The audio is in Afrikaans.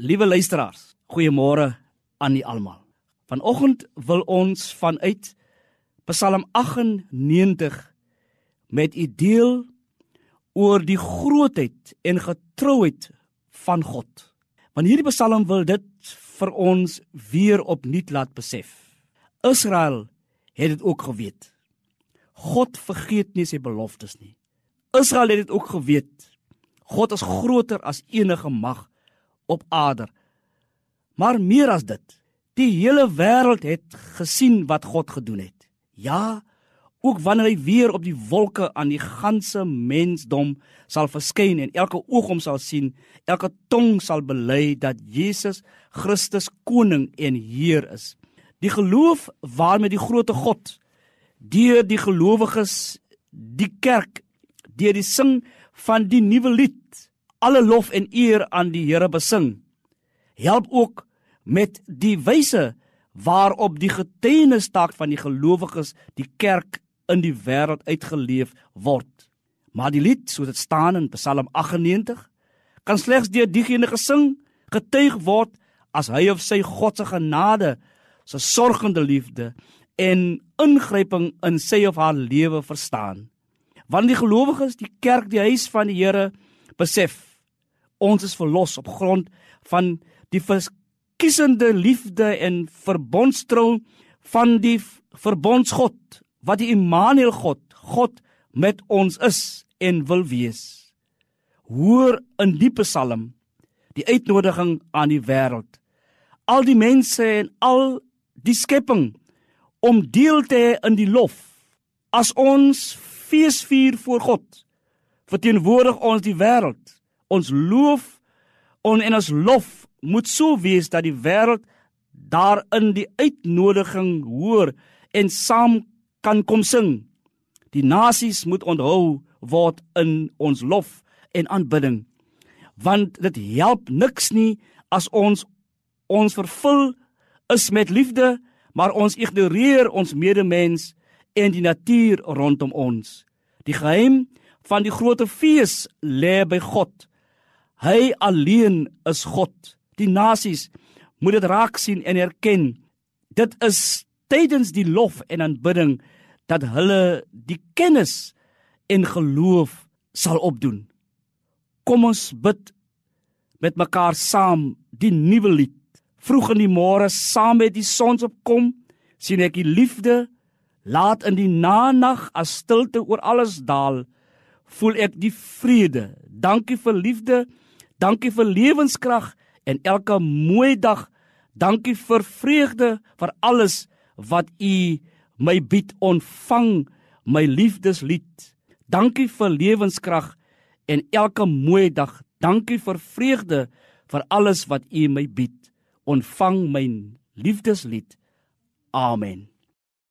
Liewe luisteraars, goeiemôre aan julle almal. Vanoggend wil ons vanuit Psalm 98 met u deel oor die grootheid en getrouheid van God. Want hierdie Psalm wil dit vir ons weer opnuut laat besef. Israel het dit ook geweet. God vergeet nie sy beloftes nie. Israel het dit ook geweet. God is groter as enige mag op aarde. Maar meer as dit, die hele wêreld het gesien wat God gedoen het. Ja, ook wanneer hy weer op die wolke aan die ganse mensdom sal verskyn en elke oog hom sal sien, elke tong sal bely dat Jesus Christus koning en Heer is. Die geloof waarmee die grootte God deur die gelowiges die kerk deur die sing van die nuwe lied alle lof en eer aan die Here besing. Help ook met die wyse waarop die getuienisstaak van die gelowiges die kerk in die wêreld uitgeleef word. Maar die lied, soos dit staan in Psalm 98, kan slegs deur diegene gesing getuig word as hy of sy God se genade, sy sorgende liefde en ingryping in sy of haar lewe verstaan. Wanneer die gelowiges die kerk die huis van die Here besef, ons is verlos op grond van die verkiesende liefde en verbondstrou van die verbondsgod wat die Immanuel God, God met ons is en wil wees. Hoor in die Psalm die uitnodiging aan die wêreld. Al die mense en al die skepping om deel te hê in die lof as ons feesvier voor God verteenwoordig ons die wêreld ons loof on, en ons lof moet so wees dat die wêreld daarin die uitnodiging hoor en saam kan kom sing. Die nasies moet onthou word in ons lof en aanbidding. Want dit help niks nie as ons ons vervul is met liefde, maar ons ignoreer ons medemens en die natuur rondom ons. Die geheim van die groot fees lê by God. Hy alleen is God. Die nasies moet dit raak sien en erken. Dit is tydens die lof en aanbidding dat hulle die kennis en geloof sal opdoen. Kom ons bid met mekaar saam die nuwe lied. Vroeg in die môre saam met die sonsopkom sien ek die liefde laat in die nag as stilte oor alles daal. Voel ek die vrede. Dankie vir liefde Dankie vir lewenskrag en elke mooi dag. Dankie vir vreugde vir alles wat U my bied. Ontvang my liefdeslied. Dankie vir lewenskrag en elke mooi dag. Dankie vir vreugde vir alles wat U my bied. Ontvang my liefdeslied. Amen.